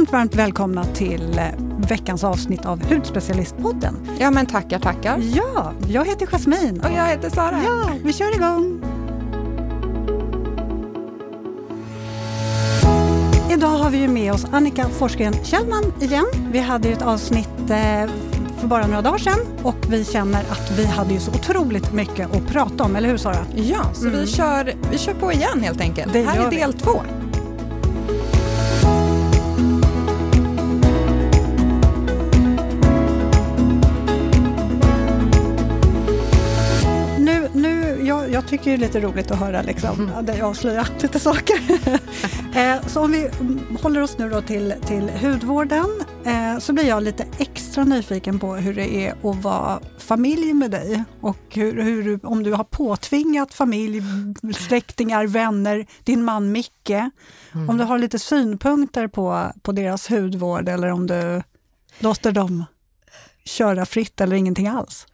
varmt, varmt välkomna till eh, veckans avsnitt av Hudspecialistpodden. Ja men tackar, tackar. Ja, jag heter Jasmin. Och jag heter Sara. Ja, vi kör igång. Idag har vi ju med oss Annika Forsgren Kjellman igen. Vi hade ju ett avsnitt eh, för bara några dagar sedan och vi känner att vi hade ju så otroligt mycket att prata om, eller hur Sara? Ja, så vi, kör, vi kör på igen helt enkelt. Det Här är vi. del två. Tycker det är lite roligt att höra liksom, Mm. dig avslöja lite saker. eh, så om vi mm, håller oss nu då till, till hudvården eh, så blir jag lite extra nyfiken på hur det är att vara familj med dig och hur, hur, om du har påtvingat familj, släktingar, vänner, din man Micke. Om du har lite synpunkter på, på deras hudvård eller om du låter dem köra fritt eller ingenting alls.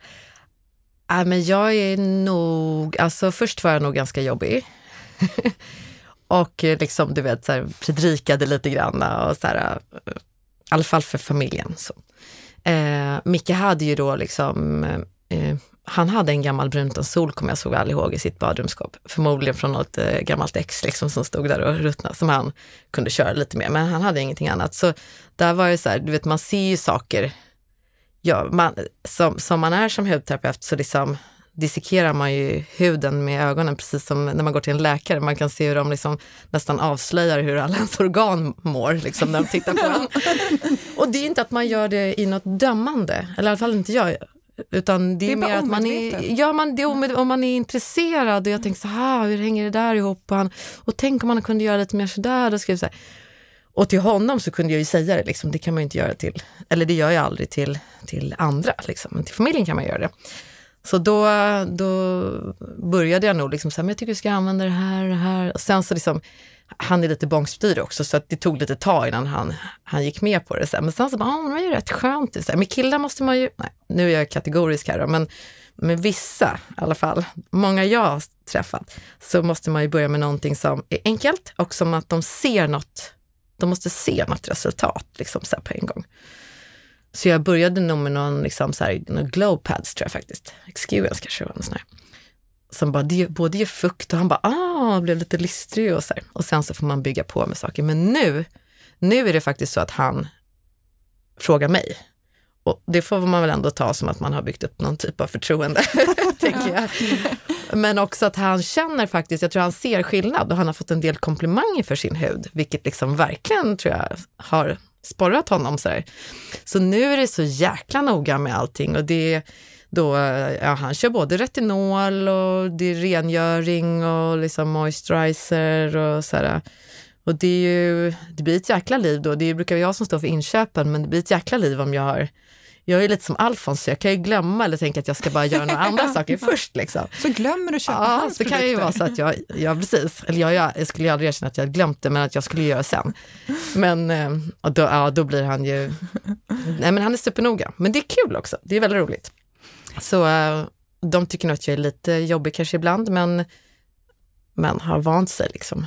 Äh, men jag är nog, alltså först var jag nog ganska jobbig. och liksom, du vet, så här, predikade lite grann och så här, i alla fall för familjen. Så. Eh, Micke hade ju då liksom, eh, han hade en gammal Brunton-sol, kommer jag så väl ihåg, i sitt badrumsskåp. Förmodligen från något eh, gammalt ex liksom, som stod där och ruttnade, som han kunde köra lite med, men han hade ingenting annat. Så där var det så här, du vet, man ser ju saker ja, man, som, som man är som hudterapeut så liksom dissekerar man ju huden med ögonen, precis som när man går till en läkare. Man kan se hur de liksom nästan avslöjar hur alla ens organ mår, liksom, när de tittar på en. Och det är inte att man gör det i något dömande, eller i alla fall inte jag. Utan det är, Det är bara mer att man är, ja, man, det är omed, om man är intresserad och jag tänker så här, hur hänger det där ihop? Och, han, och tänk om man kunde göra lite mer sådär. Då skrev så här. Och till honom så kunde jag ju säga det, liksom, det kan man ju inte göra till, eller det gör jag aldrig till, till andra, liksom, men till familjen kan man göra det. Så då, då började jag nog liksom så här, men jag tycker du ska använda det här och det här. Och sen så liksom, han är lite bångstyrig också, så att det tog lite tag innan han, han gick med på det. Så här. Men sen så bara, ah, det är ju rätt skönt. Så här. Med killar måste man ju, nej, nu är jag kategorisk här då, men med vissa i alla fall, många jag har träffat, så måste man ju börja med någonting som är enkelt och som att de ser något, de måste se något resultat liksom så här på en gång. Så jag började nog med någon, liksom så här, någon glow pads tror jag faktiskt. Experience kanske var något sån här. Som bara, det, både ger fukt och han bara, ah, blev lite listrig och så här. Och sen så får man bygga på med saker. Men nu, nu är det faktiskt så att han frågar mig. Och det får man väl ändå ta som att man har byggt upp någon typ av förtroende, tänker jag. Men också att han känner faktiskt, jag tror han ser skillnad och han har fått en del komplimanger för sin hud, vilket liksom verkligen tror jag har sporrat honom. Så, här. så nu är det så jäkla noga med allting och det då, ja, han kör både retinol och det är rengöring och liksom moisturizer och så här. Och det är ju, det blir ett jäkla liv då. Det brukar vara jag som står för inköpen, men det blir ett jäkla liv om jag har jag är lite som Alfons, så jag kan ju glömma eller tänka att jag ska bara göra några andra saker först. Liksom. Så glömmer du köpa Ja, hans så kan det ju produkter. vara så att jag, ja precis, eller jag, jag, jag skulle aldrig erkänna att jag glömt det, men att jag skulle göra sen. Men eh, och då, ja, då blir han ju, nej men han är supernoga. Men det är kul också, det är väldigt roligt. Så eh, de tycker nog att jag är lite jobbig kanske ibland, men, men har vant sig liksom.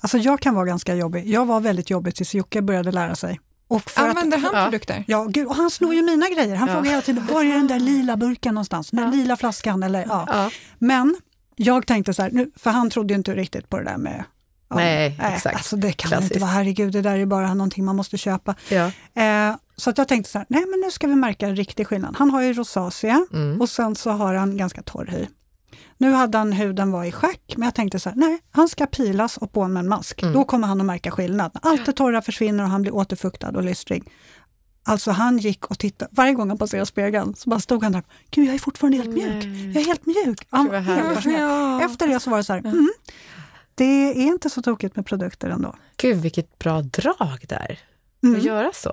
Alltså jag kan vara ganska jobbig. Jag var väldigt jobbig tills Jocke började lära sig. Och för att, Använder han Ja. produkter? ja, gud, och han snor ju mina grejer. Han Ja. frågar hela tiden, var är den där lila burken någonstans? Den Ja. lila flaskan? Eller, ja. Men jag tänkte så här, nu, för han trodde ju inte riktigt på det där med ja, Nej, exakt. Alltså det kan väl inte Klassiskt. vara, herregud, det där är bara någonting man måste köpa. Ja. Eh, så att jag tänkte så här, nej men nu ska vi märka en riktig skillnad. Han har ju rosacea Mm. och sen så har han ganska torr hy. Nu hade han huden var i schack, men jag tänkte så här, nej, han ska pilas och på med en mask. Mm. Då kommer han att märka skillnad. Allt det torra försvinner och han blir återfuktad och lystrig. Alltså han gick och tittade, varje gång han passerade spegeln så bara stod han där, gud jag är fortfarande helt mjuk, jag är helt mjuk. Han Det helt fascinerad. Efter det så var det så här, mm, det är inte så tokigt med produkter ändå. Gud vilket bra drag där, Mm. att göra så.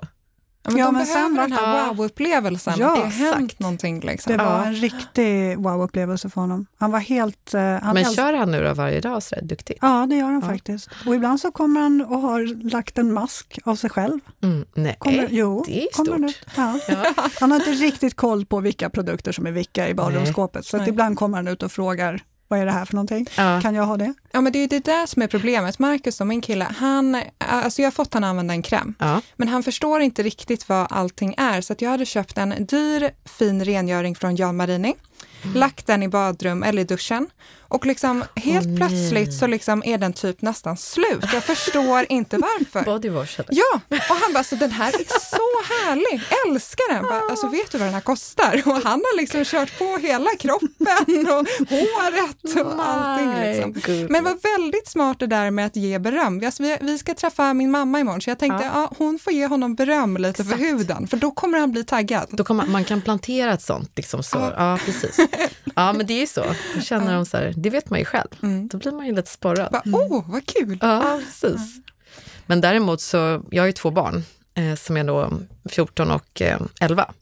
Ja, men Ja, de men behöver sen den här wow-upplevelsen, Ja, det har hänt någonting. Liksom. Det var Ja. en riktig wow-upplevelse för honom. Han var helt... eh, han Men kör han nu då varje dag sådär duktigt? Ja, det gör han Ja. faktiskt. Och ibland så kommer han och har lagt en mask av sig själv. Mm, nej, Kommer, jo, det är kommer han stort. ut. Ja. Han har inte riktigt koll på vilka produkter som är vilka i badrumsskåpet. Så ibland kommer han ut och frågar vad är det här för någonting? Ja. Kan jag ha det? Ja, men det är det där som är problemet. Marcus, då, min kille, han, alltså jag har fått han använda en kräm, Ja. men han förstår inte riktigt vad allting är. Så att jag hade köpt en dyr fin rengöring från Jan Marini, lagt den i badrum eller i duschen och liksom helt nej. plötsligt så liksom är den typ nästan slut. Jag förstår inte varför. Body wash eller? Ja, och han bara, så den här är så härlig, älskar den. Bara, alltså vet du vad den här kostar? Och han har liksom kört på hela kroppen och håret och allting. Liksom. Men var väldigt smart det där med att ge beröm. Alltså, vi, vi ska träffa min mamma imorgon, så jag tänkte Ja. ja. hon får ge honom beröm lite för huden, för då kommer han bli taggad. Då man, man kan plantera ett sånt. Liksom så. Ja. Ja. precis. Ja, men det är så. Då känner de så här, det vet man ju själv. Mm. Då blir man ju lite sporrad. Bara, Åh, vad kul! Ja, precis. Men däremot så, jag har ju två barn eh, som är då 14 och eh, 11.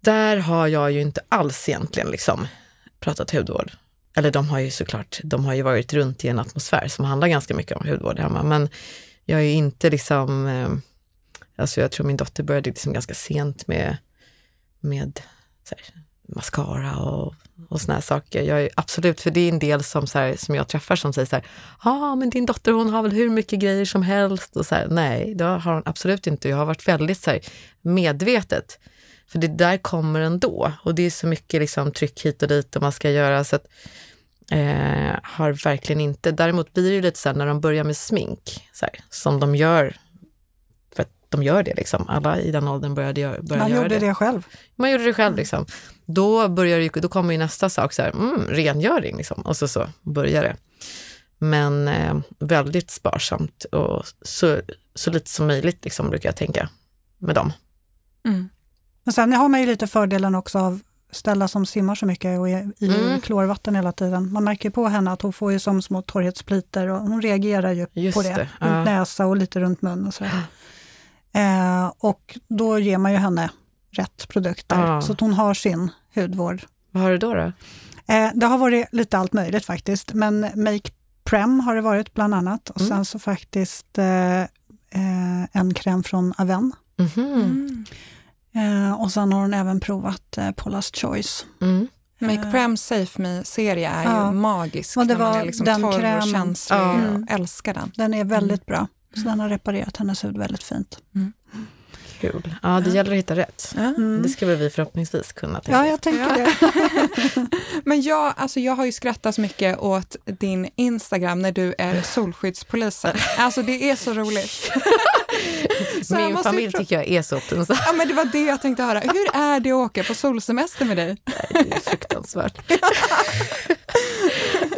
Där har jag ju inte alls egentligen liksom pratat hudvård. Eller de har ju såklart, de har ju varit runt i en atmosfär som handlar ganska mycket om hudvård hemma, men jag är ju inte liksom, eh, alltså jag tror min dotter började liksom ganska sent med, med så här, mascara och, och såna här saker. Jag är absolut, för det är en del som, så här, som jag träffar som säger så här, ja men din dotter hon har väl hur mycket grejer som helst och så här, nej det har hon absolut inte. Jag har varit väldigt så här, medvetet. För det där kommer ändå och det är så mycket liksom, tryck hit och dit och man ska göra så att eh, har verkligen inte. Däremot blir det lite så här när de börjar med smink, så här, som de gör för att de gör det liksom. Alla i den åldern började gör, börjar Man göra gjorde det. det själv. Man gjorde det själv liksom. Då, börjar ju, då kommer ju nästa sak, så här, mm, rengöring liksom. Och så, så börjar det. Men eh, väldigt sparsamt och så, så lite som möjligt liksom, brukar jag tänka med dem. Mm. Men sen har man ju lite fördelen också av Stella som simmar så mycket och är i Mm. klorvatten hela tiden. Man märker på henne att hon får ju som små torrhetsplitor och hon reagerar ju Just på det. det, Runt ja. näsa och lite runt mun och sådär. Eh, och då ger man ju henne rätt produkter Ja. så att hon har sin hudvård. Vad har du då? då? Eh, det har varit lite allt möjligt faktiskt, men Make Prem har det varit bland annat och Mm. sen så faktiskt eh, eh, en kräm från Aven. Mhm. Mm. Eh, och sen har hon även provat eh, Paula's Choice. Mm. Make Prem Safe Me-serie är Ja. ju magisk. Och det när man var är liksom den torr och känslig. Ja. Jag älskar den. Den är väldigt Mm. bra. Så den har reparerat hennes hud väldigt fint. Kul. Ja, det gäller att hitta rätt. Mm. Det ska väl vi förhoppningsvis kunna. tänka. Ja, jag tänker det. Men jag, alltså jag har ju skrattat så mycket åt din Instagram när du är solskyddspolisen. Alltså det är så roligt. Så Min familj tycker jag är så pinsam. Ja men det var det jag tänkte höra. Hur är det att åka på solsemester med dig? Det är fruktansvärt.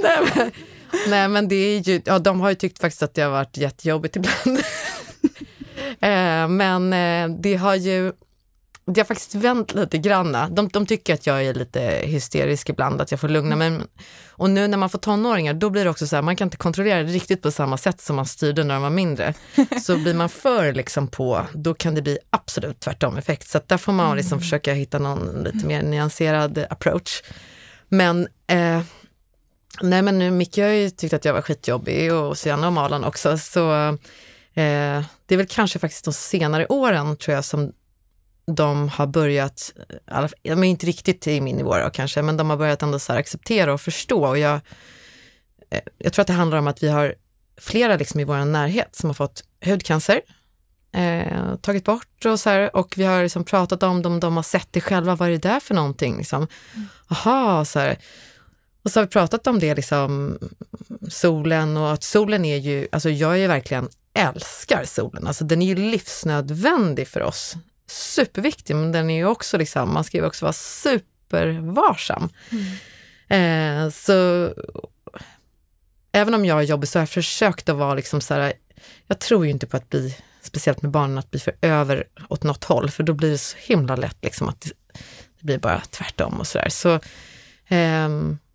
nej, men, nej men det är ju, ja, de har ju tyckt faktiskt att det har varit jättejobbigt ibland. Eh, men eh, det har ju, det har faktiskt vänt lite granna. De, de tycker att jag är lite hysterisk ibland, att jag får lugna mig. Och nu när man får tonåringar, då blir det också så här, man kan inte kontrollera det riktigt på samma sätt som man styrde när de var mindre. Så blir man för liksom på, då kan det bli absolut tvärtom effekt. Så där får man liksom försöka hitta någon lite mer nyanserad approach. Men eh, nej men nu, Micke har ju tyckt att jag var skitjobbig och Sienna och Malan också. Så eh, det är väl kanske faktiskt de senare åren tror jag som de har börjat, de är inte riktigt i min nivå då, kanske, men de har börjat ändå så acceptera och förstå. Och jag, eh, jag tror att det handlar om att vi har flera liksom i vår närhet som har fått hudcancer, eh, tagit bort och så här, och vi har liksom pratat om dem, de har sett det själva, vad är det där för någonting? Liksom. Aha, så här. Och så har vi pratat om det, liksom, solen och att solen är ju, alltså jag är ju verkligen älskar solen, alltså den är ju livsnödvändig för oss. Superviktig, men den är ju också liksom, man ska ju också vara supervarsam. Eh, så även om jag är jobbig så har jag försökt att vara liksom så här, jag tror ju inte på att bli, speciellt med barnen, att bli för över åt något håll, för då blir det så himla lätt liksom att det, blir bara tvärtom och sådär. Så eh,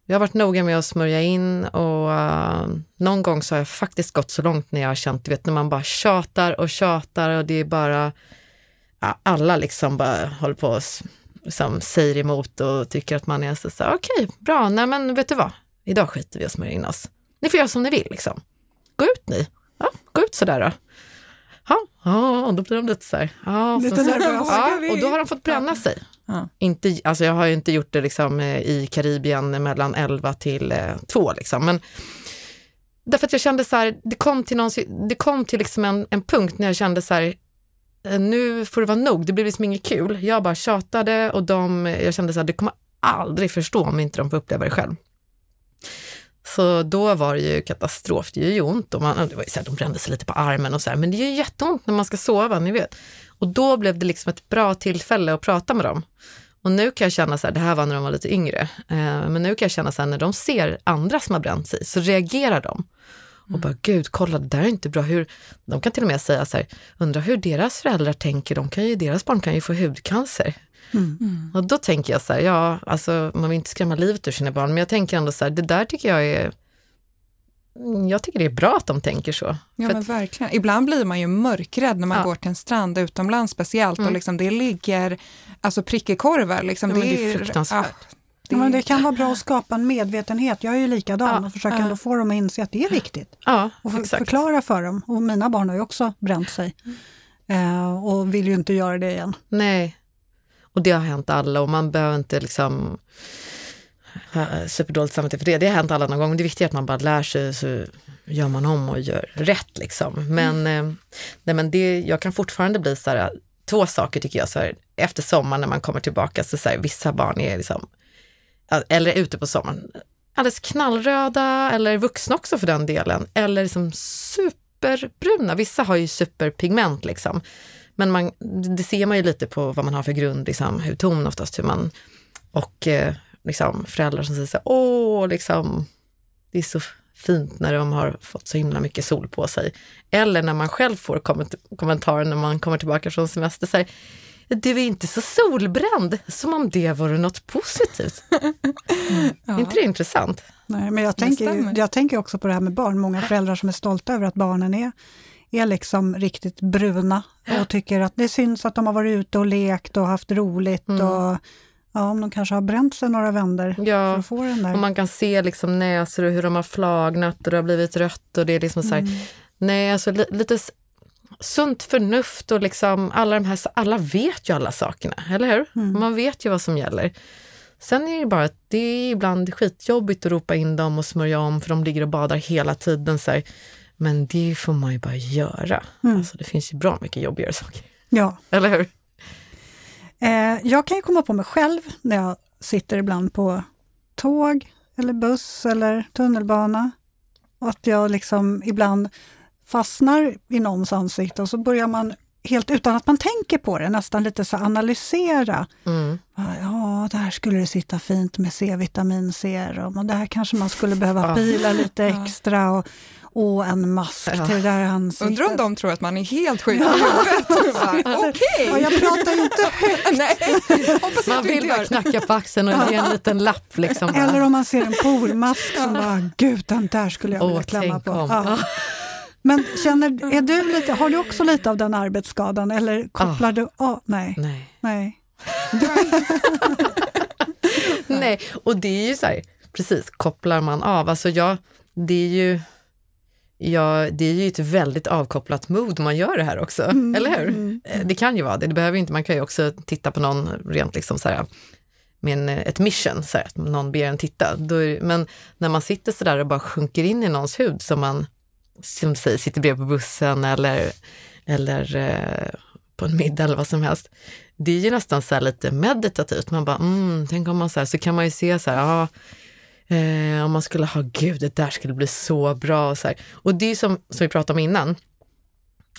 jag har varit noga med att smörja in och eh, någon gång så har jag faktiskt gått så långt när jag har känt, du vet när man bara tjatar och tjatar och det är bara, ja, alla liksom bara håller på och liksom säger emot och tycker att man är så, så okej, bra, nej men vet du vad, idag skiter vi och smörjer in oss. Ni får göra som ni vill liksom. Gå ut ni. Ja, gå ut sådär då. Ja, då blir de lite så här. Ja, och Lite så- nervösa. Ja, och då har de fått bränna sig. Ja. Inte, alltså jag har ju inte gjort det liksom eh, i Karibien mellan 11 till eh, 2 liksom. Men därför att jag kände så här, det kom till, någon, det kom till liksom en, en punkt när jag kände så här, eh, nu får det vara nog, det blev liksom inget kul. Jag bara tjatade och de, jag kände så här, det kommer aldrig förstå om inte de får uppleva det själv. Så då var det ju katastrof, det gör ju ont. Och man, det var ju så här, de brände sig lite på armen och så här, men det gör ju jätteont när man ska sova, ni vet. Och då blev det liksom ett bra tillfälle att prata med dem. Och nu kan jag känna så här, det här var när de var lite yngre, eh, men nu kan jag känna så här, när de ser andra som har bränt sig så reagerar de. Och bara, gud, kolla, det där är inte bra. Hur, de kan till och med säga så här, undrar hur deras föräldrar tänker, de kan ju, deras barn kan ju få hudcancer. Mm. Och då tänker jag så här, ja, alltså man vill inte skrämma livet ur sina barn, men jag tänker ändå så här, det där tycker jag är jag tycker det är bra att de tänker så. Ja men verkligen. Ibland blir man ju mörkrädd när man Ja. går till en strand utomlands speciellt Mm. och liksom det ligger alltså prickkorvar. Liksom, Ja, men det är fruktansvärt. Ja, men det kan vara bra att skapa en medvetenhet. Jag är ju likadan Ja, och försöker ja. ändå få dem att inse att det är viktigt. ja, Och för, exakt. förklara för dem. Och mina barn har ju också bränt sig. Eh, och vill ju inte göra det igen. Nej. Och det har hänt alla och man behöver inte liksom superdåligt samvete för det. Det har hänt alla någon gång. Det viktiga är att man bara lär sig så gör man om och gör rätt liksom. Men, eh, nej, men det, jag kan fortfarande bli så här, två saker tycker jag, så här, efter sommaren när man kommer tillbaka, så, så här, vissa barn är liksom, eller ute på sommaren, alldeles knallröda eller vuxna också för den delen, eller liksom superbruna. Vissa har ju superpigment liksom. Men man, det ser man ju lite på vad man har för grund, liksom, hudton oftast, hur man, och eh, liksom, föräldrar som säger så här, åh, liksom, det är så fint när de har fått så himla mycket sol på sig. Eller när man själv får komment- kommentarer när man kommer tillbaka från semester, så här, du är inte så solbränd, som om det vore något positivt. Ja. Är inte det intressant? Nej, men jag tänker, jag tänker också på det här med barn. Många föräldrar som är stolta över att barnen är, är liksom riktigt bruna och tycker att det syns att de har varit ute och lekt och haft roligt. Mm. Och, ja, om de kanske har bränt sig några vänder för Ja, att få den där. och man kan se liksom näsor och hur de har flagnat och det har blivit rött och det är liksom så här, Mm. nej alltså li, lite sunt förnuft och liksom alla de här, alla vet ju alla sakerna, eller hur? Mm. Man vet ju vad som gäller. Sen är det bara att det är ibland skitjobbigt att ropa in dem och smörja om för de ligger och badar hela tiden. Så här. Men det får man ju bara göra. Mm. Alltså, det finns ju bra mycket jobbigare saker, Ja, eller hur? Eh, jag kan ju komma på mig själv när jag sitter ibland på tåg eller buss eller tunnelbana. Och att jag liksom ibland fastnar i någons ansikte och så börjar man helt utan att man tänker på det, nästan lite så analysera. Mm. Ja, där skulle det sitta fint med C-vitaminserum och där kanske man skulle behöva pila lite extra och, och en mask Ja. till det där ansiktet. Undrar om de tror att man är helt sjuk i huvudet. Okej! Ja, jag pratar ju inte högt. Nej, hoppas Man vill bara knacka på axeln och ge en liten lapp. Liksom. Eller om man ser en pormask som bara, gud den där skulle jag vilja Åh, klämma tänk på. om. Ja. Men känner, är du lite, har du också lite av den arbetsskadan eller kopplar du av? Nej, Nej. nej. Nej, och det är ju så här, precis, kopplar man av. Alltså jag, det är ju, ja, det är ju ett väldigt avkopplat mood man gör det här också, Mm, eller hur? mm. Eh, Det kan ju vara det, det behöver inte, man kan ju också titta på någon rent liksom så här, med en, ett mission, så här, att någon ber en titta. Är, men när man sitter så där och bara sjunker in i någons hud som man, som säger, sitter bredvid på bussen eller, eller eh, på en middag eller vad som helst. Det är ju nästan så här lite meditativt. Man bara, mm, tänk om man så här, så kan man ju se så här, ja, eh, om man skulle ha, gud, det där skulle bli så bra. Och, så här. och det är som, som vi pratade om innan,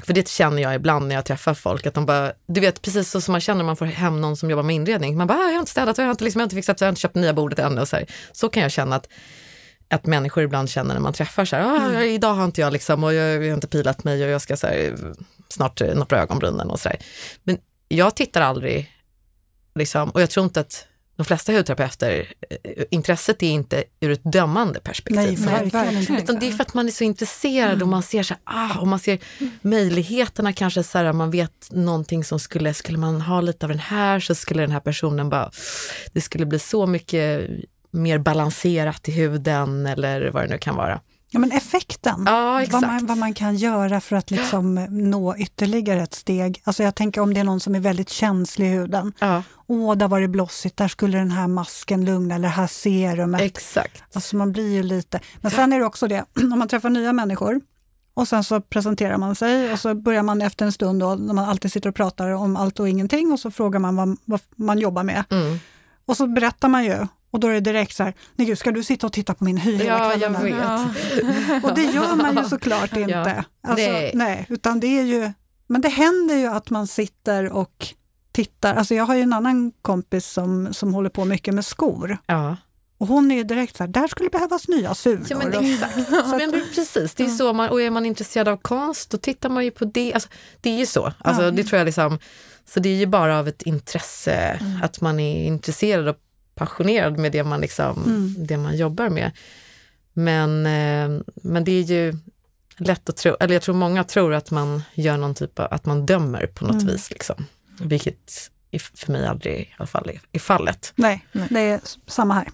för det känner jag ibland när jag träffar folk, att de bara, du vet precis så som man känner när man får hem någon som jobbar med inredning. Man bara, ah, jag har inte städat, jag har inte, liksom, jag har inte fixat, jag har inte köpt nya bordet ännu. Och så, här. så kan jag känna att, att människor ibland känner när man träffar så här, ah, idag har inte jag liksom, och jag, jag har inte pilat mig och jag ska så här, snart eh, noppra ögonbrynen och så där. Men jag tittar aldrig, liksom, och jag tror inte att de flesta hudterapeuter, eh, intresset är inte ur ett dömande perspektiv. Nej, verkligen. Utan det är för att man är så intresserad och man ser så här, ah, och man ser möjligheterna kanske så här, man vet någonting som skulle, skulle man ha lite av den här så skulle den här personen bara, det skulle bli så mycket mer balanserat i huden eller vad det nu kan vara. Ja, men effekten, Ja, vad, man, vad man kan göra för att liksom nå ytterligare ett steg. Alltså jag tänker om det är någon som är väldigt känslig i huden. Ja, Åh, där var det blossigt, där skulle den här masken lugna, eller det här serumet. exakt. Alltså man blir ju lite... Men sen är det också det, om man träffar nya människor och sen så presenterar man sig och så börjar man efter en stund då, när man alltid sitter och pratar om allt och ingenting och så frågar man vad, vad man jobbar med. Mm. Och så berättar man ju och då är det direkt så här, nej gud, ska du sitta och titta på min hy hela Ja, kvällen? jag här?" vet. Och det gör man ju såklart inte. Ja. Alltså, Nej. nej. utan det är ju, men det händer ju att man sitter och tittar. Alltså jag har ju en annan kompis som, som håller på mycket med skor. Ja. Och hon är ju direkt så här, där skulle behövas nya sulor. Ja, men Och- exakt. Så, men precis, det är så man, och är man intresserad av konst då tittar man ju på det. Alltså, det är ju så. Alltså, Ja. det tror jag liksom, så det är ju bara av ett intresse, att man är intresserad och passionerad med det man, liksom, Mm. det man jobbar med. Men, eh, men det är ju lätt att tro, eller jag tror många tror att man gör någon typ av, att man dömer på något Mm. vis. Liksom. Vilket för mig aldrig i alla fall är, fallet. Nej, Nej. det är samma här.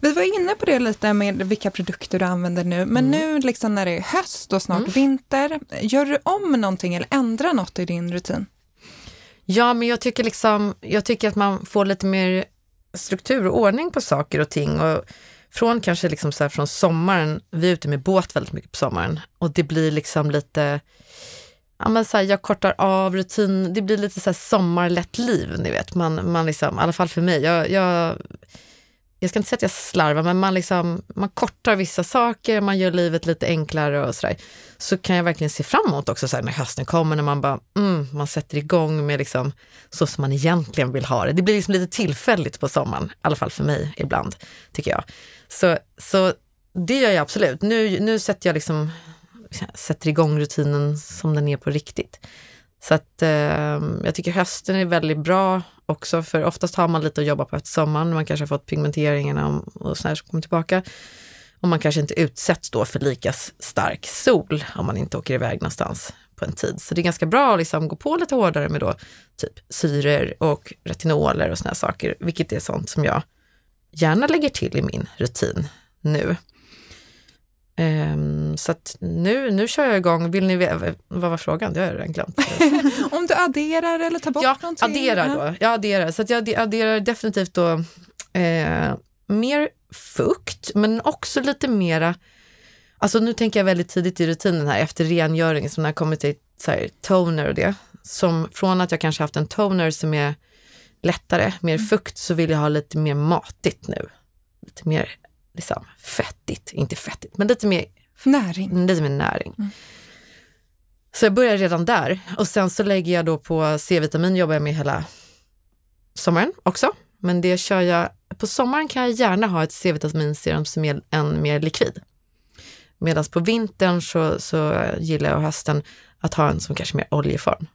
Vi var inne på det lite med vilka produkter du använder nu, men nu liksom när det är höst och snart Mm. vinter, gör du om någonting eller ändrar något i din rutin? Ja, men jag tycker, liksom, jag tycker att man får lite mer struktur och ordning på saker och ting. Och från kanske liksom så här från sommaren, vi är ute med båt väldigt mycket på sommaren och det blir liksom lite, ja men så här, jag kortar av rutin, det blir lite så här sommarlätt liv, ni vet. Man, man liksom, i alla fall för mig, jag, jag, jag ska inte säga att jag slarvar, men man, liksom, man kortar vissa saker, man gör livet lite enklare och sådär. Så kan jag verkligen se fram emot också så här, när hösten kommer, när man bara, mm, man sätter igång med liksom, så som man egentligen vill ha det. Det blir liksom lite tillfälligt på sommaren, i alla fall för mig ibland, tycker jag. Så, så det gör jag absolut. Nu, nu sätter jag liksom, sätter igång rutinen som den är på riktigt. Så att eh, jag tycker hösten är väldigt bra också, för oftast har man lite att jobba på efter sommaren. Man kanske har fått pigmenteringarna och, och sådär som kommer tillbaka. Och man kanske inte utsätts då för lika stark sol om man inte åker iväg någonstans på en tid. Så det är ganska bra att liksom gå på lite hårdare med då typ syror och retinoler och såna här saker, vilket är sånt som jag gärna lägger till i min rutin nu. Ehm, så att nu, nu kör jag igång. Vill ni ve- vad var frågan? Det har jag redan glömt. Om du adderar eller tar bort Ja, någonting? adderar då. Jag adderar. Så att jag adde- adderar definitivt då eh, mer fukt, men också lite mera Alltså nu tänker jag väldigt tidigt i rutinen här efter rengöring, som när jag kommer till så här, toner och det. Som från att jag kanske haft en toner som är lättare, mer fukt, så vill jag ha lite mer matigt nu. Lite mer liksom, fettigt, inte fettigt, men lite mer Näring. lite mer näring. Mm. Så jag börjar redan där och sen så lägger jag då på C-vitamin, jobbar jag med hela sommaren också. Men det kör jag, på sommaren kan jag gärna ha ett C-vitaminserum som är en mer likvid. Medan på vintern så, så gillar jag och hösten att ha en som kanske är mer oljeform.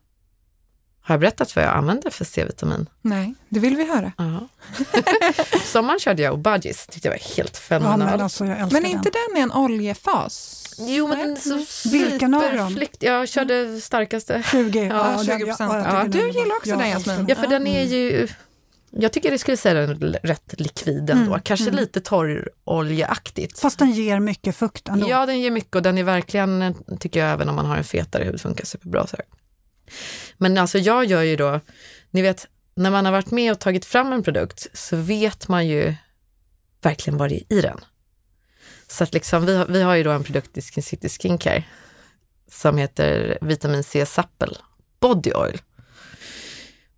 Har jag berättat vad jag använder för C-vitamin? Nej, det vill vi höra. Ja. sommaren körde jag Obagis, tyckte jag var helt Ja, fenomenal. men alltså, jag Men är inte den en oljefas? Jo, men den är så Vilken av dem? superflykt. Jag körde starkaste. den. 20, Ja, den- 20%. jag Ja, du gillar också den, Jasmin. Ja, för den är ju... Jag tycker det skulle säga den rätt likvid ändå. Mm, Kanske mm. lite torroljeaktigt. Fast den ger mycket fukt ändå. Ja, den ger mycket och den är verkligen, tycker jag, även om man har en fetare hud, funkar superbra. Så här. Men alltså jag gör ju då, ni vet, när man har varit med och tagit fram en produkt så vet man ju verkligen vad det är i den. Så att liksom, vi, har, vi har ju då en produkt i Skin City Skincare som heter Vitamin C Supple Body Oil.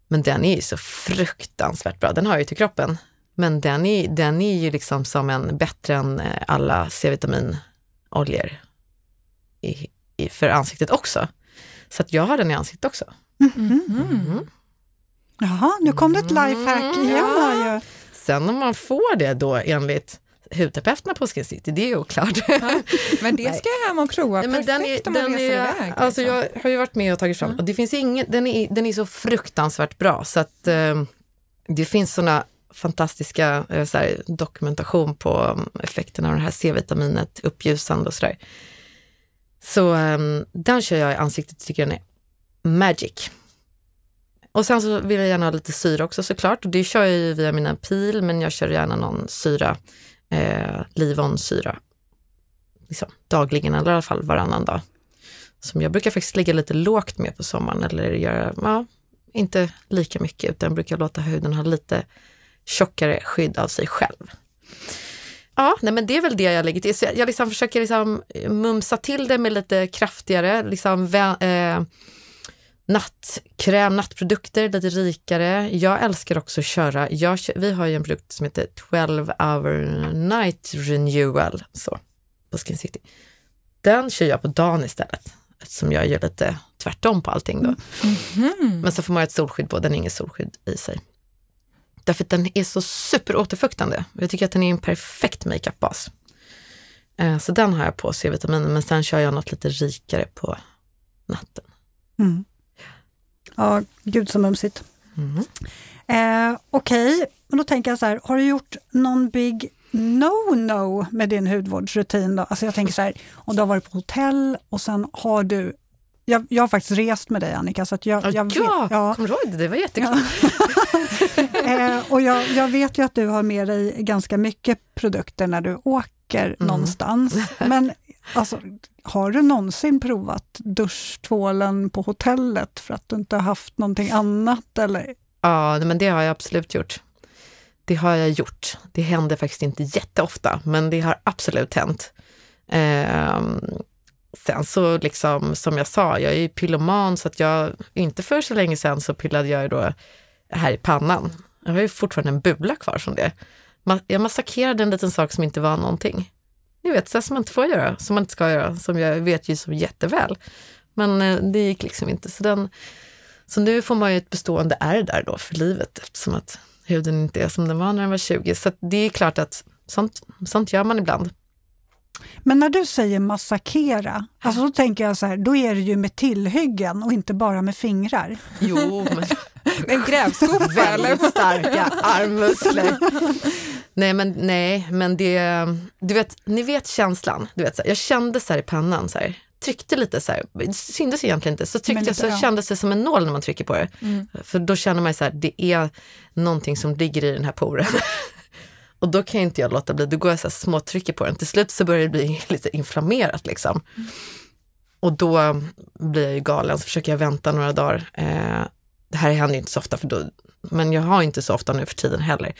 Men den är ju så fruktansvärt bra. Den har jag ju till kroppen. Men den är, den är ju liksom som en bättre än eh, alla C-vitaminoljor i, i, för ansiktet också. Så att jag har den i ansiktet också. Mhm. Mm. Jaha, nu kom det ett lifehack Mm, igen ja. här ju. Sen om man får det då enligt hudterapeuterna på Skin City, det är ju oklart. Men det ska jag hem och prova. Nej, men den är, Perfekt om man den reser är, iväg. alltså liksom. jag har ju varit med och tagit fram, och det finns ingen, den, är, den är så fruktansvärt bra så att eh, det finns såna fantastiska eh, så här, dokumentation på um, effekterna av det här C-vitaminet, uppljusande och sådär. Så eh, den kör jag i ansiktet, tycker den är magic. Och sen så vill jag gärna ha lite syra också såklart och det kör jag ju via mina pil men jag kör gärna någon syra, eh, livonsyra liksom, dagligen eller i alla fall varannan dag. Som jag brukar faktiskt ligga lite lågt med på sommaren eller göra, ja, inte lika mycket utan brukar låta huden ha lite tjockare skydd av sig själv. Ja, nej men det är väl det jag lägger till. Så jag, jag liksom försöker liksom mumsa till det med lite kraftigare, liksom vä- eh, nattkräm, nattprodukter, lite rikare. Jag älskar också att köra, jag, vi har ju en produkt som heter 12 hour night renewal så, på Skin City. Den kör jag på dagen istället, eftersom jag gör lite tvärtom på allting då. Men så får man ett solskydd på, den har inget solskydd i sig. Därför att den är så superåterfuktande. Jag tycker att den är en perfekt makeupbas. Eh, Så den har jag på C-vitaminen, men sen kör jag något lite rikare på natten. Mm. Ja, gud så mumsigt. Mhm. Eh, Okej, men då tänker jag så här, har du gjort någon big no-no med din hudvårdsrutin? Då? Alltså jag tänker så här, om du har varit på hotell och sen har du jag, jag har faktiskt rest med dig Annika, så att jag, Ja, jag vet, ja, kommer du ihåg det? Det var jättekul. eh, och jag, jag vet ju att du har med dig ganska mycket produkter när du åker Mm. någonstans. Men alltså, har du någonsin provat duschtvålen på hotellet för att du inte har haft någonting annat? Eller? Ja, men det har jag absolut gjort. Det har jag gjort. Det händer faktiskt inte jätteofta, men det har absolut hänt. Eh, sen så liksom, som jag sa, jag är ju pyloman så att jag, inte för så länge sedan så pillade jag ju då här i pannan. Jag har ju fortfarande en bula kvar från det. Jag massakrerade en liten sak som inte var någonting. Ni vet, så som man inte får göra, som man inte ska göra, som jag vet ju så jätteväl. Men eh, det gick liksom inte. Så, den, så nu får man ju ett bestående ärr där då för livet eftersom att huden inte är som den var när den var 20. Så det är klart att sånt, sånt gör man ibland. Men när du säger massakera, alltså då tänker jag så här, då är det ju med tillhyggen och inte bara med fingrar. Jo, men En grävskopa eller? väldigt starka armmuskler. Nej, men nej, men det, du vet, ni vet känslan. Du vet, så här, jag kände så här i pannan, så här, tryckte lite så här, det syntes egentligen inte, så tryckte jag så ja. kändes det som en nål när man trycker på det. För då känner man så här, det är någonting som ligger i den här poren. Och då kan inte jag låta bli, då går jag så här småtrycker på den. Till slut så börjar det bli lite inflammerat liksom. Och då blir jag ju galen, så försöker jag vänta några dagar. Eh, det här händer ju inte så ofta, för då, men jag har inte så ofta nu för tiden heller.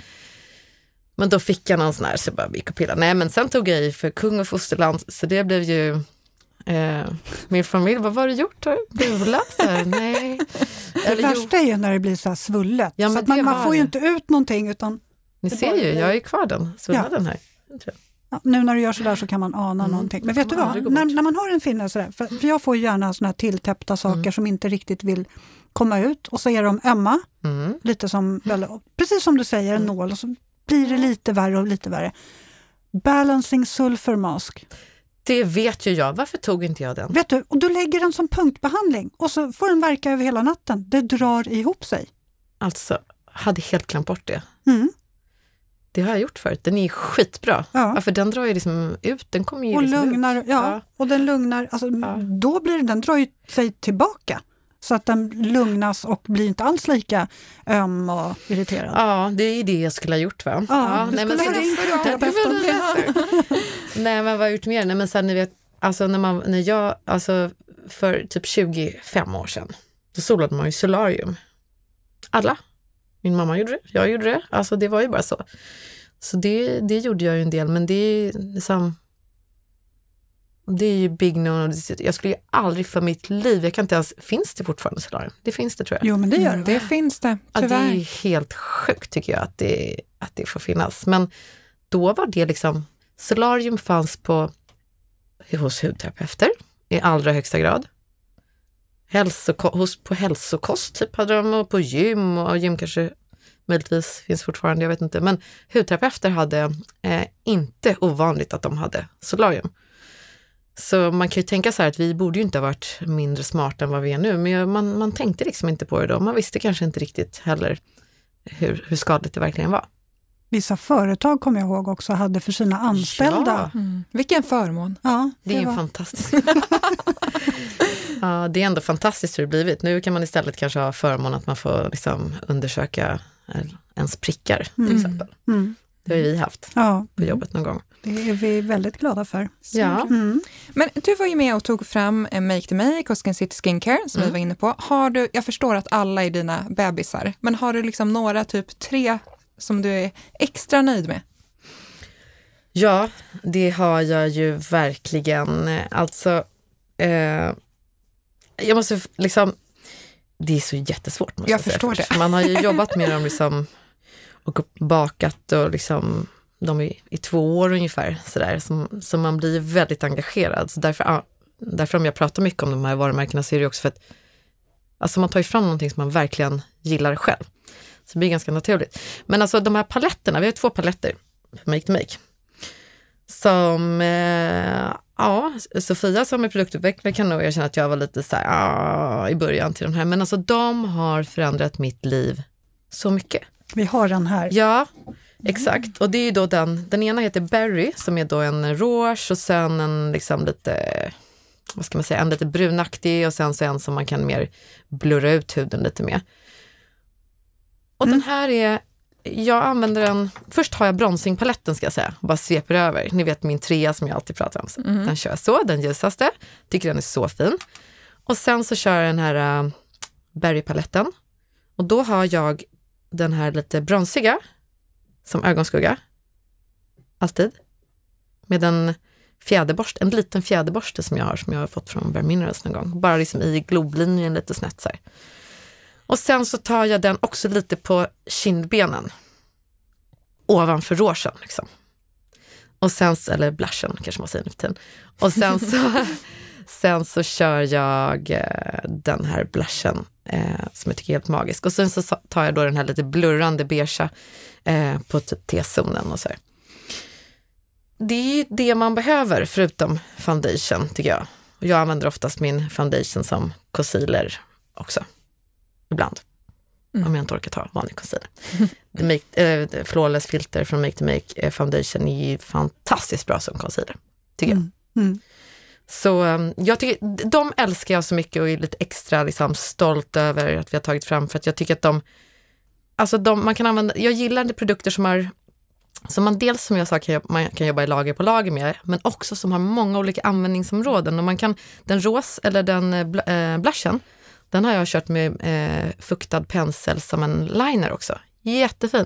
Men då fick jag någon sån här, så jag bara gick och pillade. Nej, men sen tog jag i för kung och fosterland, så det blev ju eh, min familj, vad har du gjort? Har du här, Nej. Det Eller, jo, värsta är ju när det blir så här svullet, Ja, så man, man får ju inte ut någonting utan ni ser bara ju, jag är kvar den, svullnaden här. Ja, nu när du gör sådär så kan man ana någonting. Men vet du vad, när, när man har en finne sådär, för, för jag får gärna såna här tilltäppta saker som inte riktigt vill komma ut och så är de ömma, Mm. lite som, väl, precis som du säger, en nål och så blir det lite värre och lite värre. Balancing sulfur mask. Det vet ju jag, varför tog inte jag den? Vet du, och du lägger den som punktbehandling och så får den verka över hela natten. Det drar ihop sig. Alltså, hade helt glömt bort det. Mm. Det har jag gjort förut, den är skitbra. Ja. Ja, för den drar ju liksom ut, den kommer ju Och liksom lugnar, ja, ut. Ja. och den lugnar, alltså, Ja. då blir det, den drar ju sig tillbaka. Så att den lugnas och blir inte alls lika öm och irriterad. Ja, det är det jag skulle ha gjort va? Ja, du nej, men Ja, det. Nej, men vad har jag gjort mer? Nej, men sen ni vet, alltså när, man, när jag, alltså för typ 25 år sedan, då solade man ju solarium. Alla. Min mamma gjorde det, jag gjorde det. Alltså det var ju bara så. Så det, det gjorde jag ju en del, men det är liksom det är ju big no Jag skulle ju aldrig för mitt liv, jag kan inte ens, finns det fortfarande solarium? Det finns det tror jag. Jo, men det gör Mm, det. det finns det, Ja, det tyvärr. är helt sjukt tycker jag att det, att det får finnas. Men då var det liksom, solarium fanns på, hos hudterapeuter i allra högsta grad. Hälsoko, hos, på hälsokost typ hade de och på gym och gym kanske möjligtvis finns fortfarande, jag vet inte. Men hudterapeuter hade eh, inte ovanligt att de hade solarium. Så man kan ju tänka så här att vi borde ju inte ha varit mindre smarta än vad vi är nu, men man, man tänkte liksom inte på det då. Man visste kanske inte riktigt heller hur, hur skadligt det verkligen var. Vissa företag kommer jag ihåg också hade för sina anställda. Ja, Mm. Vilken förmån. Ja, det är ju var- fantastiskt. ja, det är ändå fantastiskt hur det blivit. Nu kan man istället kanske ha förmån att man får liksom undersöka eh, ens prickar till Mm. exempel. Mm. Det har ju vi haft Ja, på jobbet någon gång. Det är vi väldigt glada för. Ja. Mm. Men du var ju med och tog fram eh, Make the Make och Skin City Skincare som Mm. vi var inne på. Har du, jag förstår att alla är dina bebisar, men har du liksom några, typ tre, som du är extra nöjd med? Ja, det har jag ju verkligen. Alltså, eh, jag måste liksom, det är så jättesvårt. måste Jag säga förstår först. det. Man har ju jobbat med dem liksom, och bakat och liksom, de är i två år ungefär, sådär, så, så man blir väldigt engagerad. Så därför, därför om jag pratar mycket om de här varumärkena så är det också för att alltså man tar ju fram någonting som man verkligen gillar själv. Så det blir ganska naturligt. Men alltså de här paletterna, vi har två paletter Make to Make som, eh, ja, Sofia som är produktutvecklare kan nog erkänna att jag var lite så här, ah, i början till de här, men alltså de har förändrat mitt liv så mycket. Vi har den här. Ja, exakt. Och det är ju då den, den ena heter Berry som är då en rouge och sen en liksom lite, vad ska man säga, en lite brunaktig och sen så en som man kan mer blurra ut huden lite med. Och den här är, jag använder den, först har jag bronzingpaletten ska jag säga, och bara sveper över. Ni vet min trea som jag alltid pratar om. Så Den kör jag så, den ljusaste. Tycker den är så fin. Och sen så kör jag den här uh, Berry-paletten. Och då har jag den här lite bronsiga som ögonskugga. Alltid. Med en fjäderborste, en liten fjäderborste som jag har, som jag har fått från Bare Minerals någon gång. Bara liksom i globlinjen lite snett så här. Och sen så tar jag den också lite på kindbenen. Ovanför rougen liksom. Och sen, så- eller blushen kanske man säger nu för tiden. Och sen så, sen så kör jag eh, den här blushen eh, som jag tycker är helt magisk. Och sen så tar jag då den här lite blurrande beigea eh, på typ T-zonen och så här. Det är ju det man behöver förutom foundation tycker jag. Och jag använder oftast min foundation som concealer också. Ibland. Mm. Om jag inte orkar ta vanlig concealer. Make, eh, flawless filter från Make to Make eh, foundation är ju fantastiskt bra som concealer. Tycker jag. Mm. Så um, jag tycker, de älskar jag så mycket och är lite extra liksom, stolt över att vi har tagit fram för att jag tycker att de, alltså de, man kan använda, jag gillar de produkter som har, som man dels som jag sa kan, man kan jobba i lager på lager med, men också som har många olika användningsområden och man kan, den ros eller den eh, bl- eh, blushen, den har jag kört med eh, fuktad pensel som en liner också. Jättefin.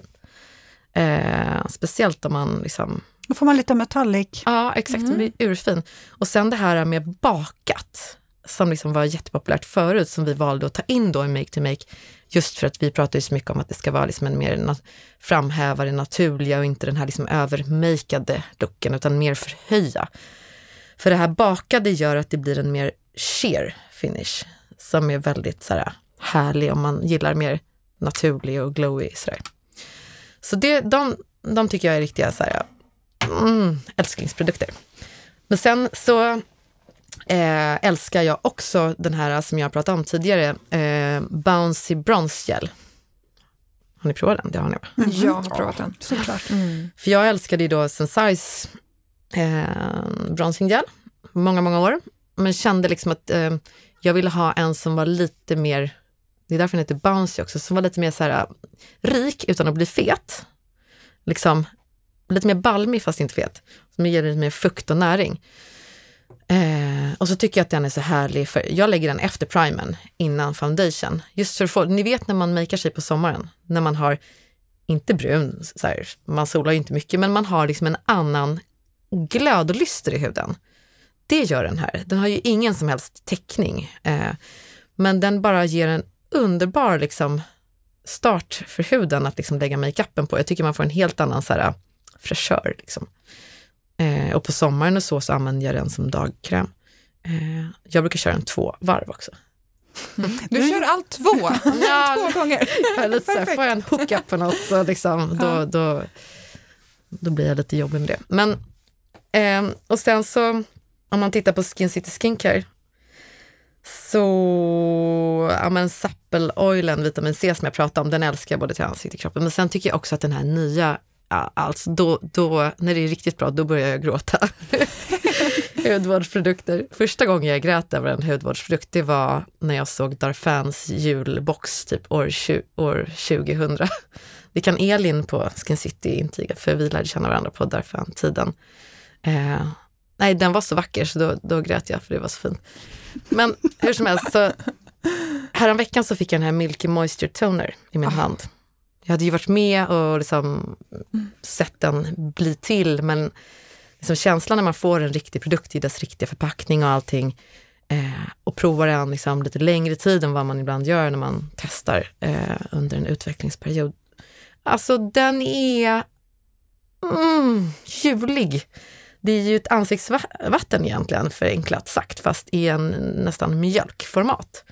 Eh, speciellt om man liksom då får man lite metallic. Ja, exakt. Den blir urfin. Och sen det här med bakat, som liksom var jättepopulärt förut, som vi valde att ta in då i Make to Make, just för att vi pratar ju så mycket om att det ska vara liksom en mer framhäva det naturliga och inte den här liksom övermakeade looken, utan mer förhöja. För det här bakade gör att det blir en mer sheer finish, som är väldigt så här, härlig om man gillar mer naturlig och glowy. Så, där. så det, de, de tycker jag är riktiga så här, mm, älsklingsprodukter. Men sen så eh, älskar jag också den här som jag pratade om tidigare, eh, Bouncy Bronze Gel. Har ni provat den? Det har ni va? Jag har provat den. Såklart. För jag älskade ju då Sensai's eh, bronzing gel, många, många år. Men kände liksom att eh, jag ville ha en som var lite mer, det är därför den heter bouncy också, som var lite mer så här eh, rik utan att bli fet. Liksom lite mer balmig fast inte fet. Som ger lite mer fukt och näring. Eh, och så tycker jag att den är så härlig, för jag lägger den efter primern innan foundation. Just för att få, ni vet när man makear sig på sommaren, när man har inte brun, så här, man solar ju inte mycket, men man har liksom en annan glöd och lyster i huden. Det gör den här. Den har ju ingen som helst täckning, eh, men den bara ger en underbar liksom, start för huden att liksom lägga makeupen på. Jag tycker man får en helt annan så här, fräschör. Liksom. Eh, och på sommaren och så, så använder jag den som dagkräm. Eh, jag brukar köra en två varv också. Du kör allt två, Ja, två gånger. jag är lite så här, får jag en hookup på något så liksom, då, då, då blir jag lite jobbig med det. Men, ehm, och sen så, om man tittar på Skin City Skincare, så, ja men Supple-oilen, vitamin C som jag pratade om, den älskar jag både till ansikte och kroppen. Men sen tycker jag också att den här nya, ja, alltså då, då, när det är riktigt bra, då börjar jag gråta. hudvårdsprodukter. Första gången jag grät över en hudvårdsprodukt, det var när jag såg Darfans julbox typ år, år 2000. Det kan Elin på Skin City intyga, för vi lärde känna varandra på Darfan-tiden. Eh, nej, den var så vacker så då, då grät jag för det var så fint. Men hur som helst, så häromveckan så fick jag den här Milky Moisture Toner i min oh. hand. Jag hade ju varit med och liksom sett den bli till, men liksom känslan när man får en riktig produkt i dess riktiga förpackning och allting eh, och provar den liksom lite längre tid än vad man ibland gör när man testar eh, under en utvecklingsperiod. Alltså den är mm, ljuvlig. Det är ju ett ansiktsvatten egentligen, förenklat sagt, fast i en nästan mjölkformat.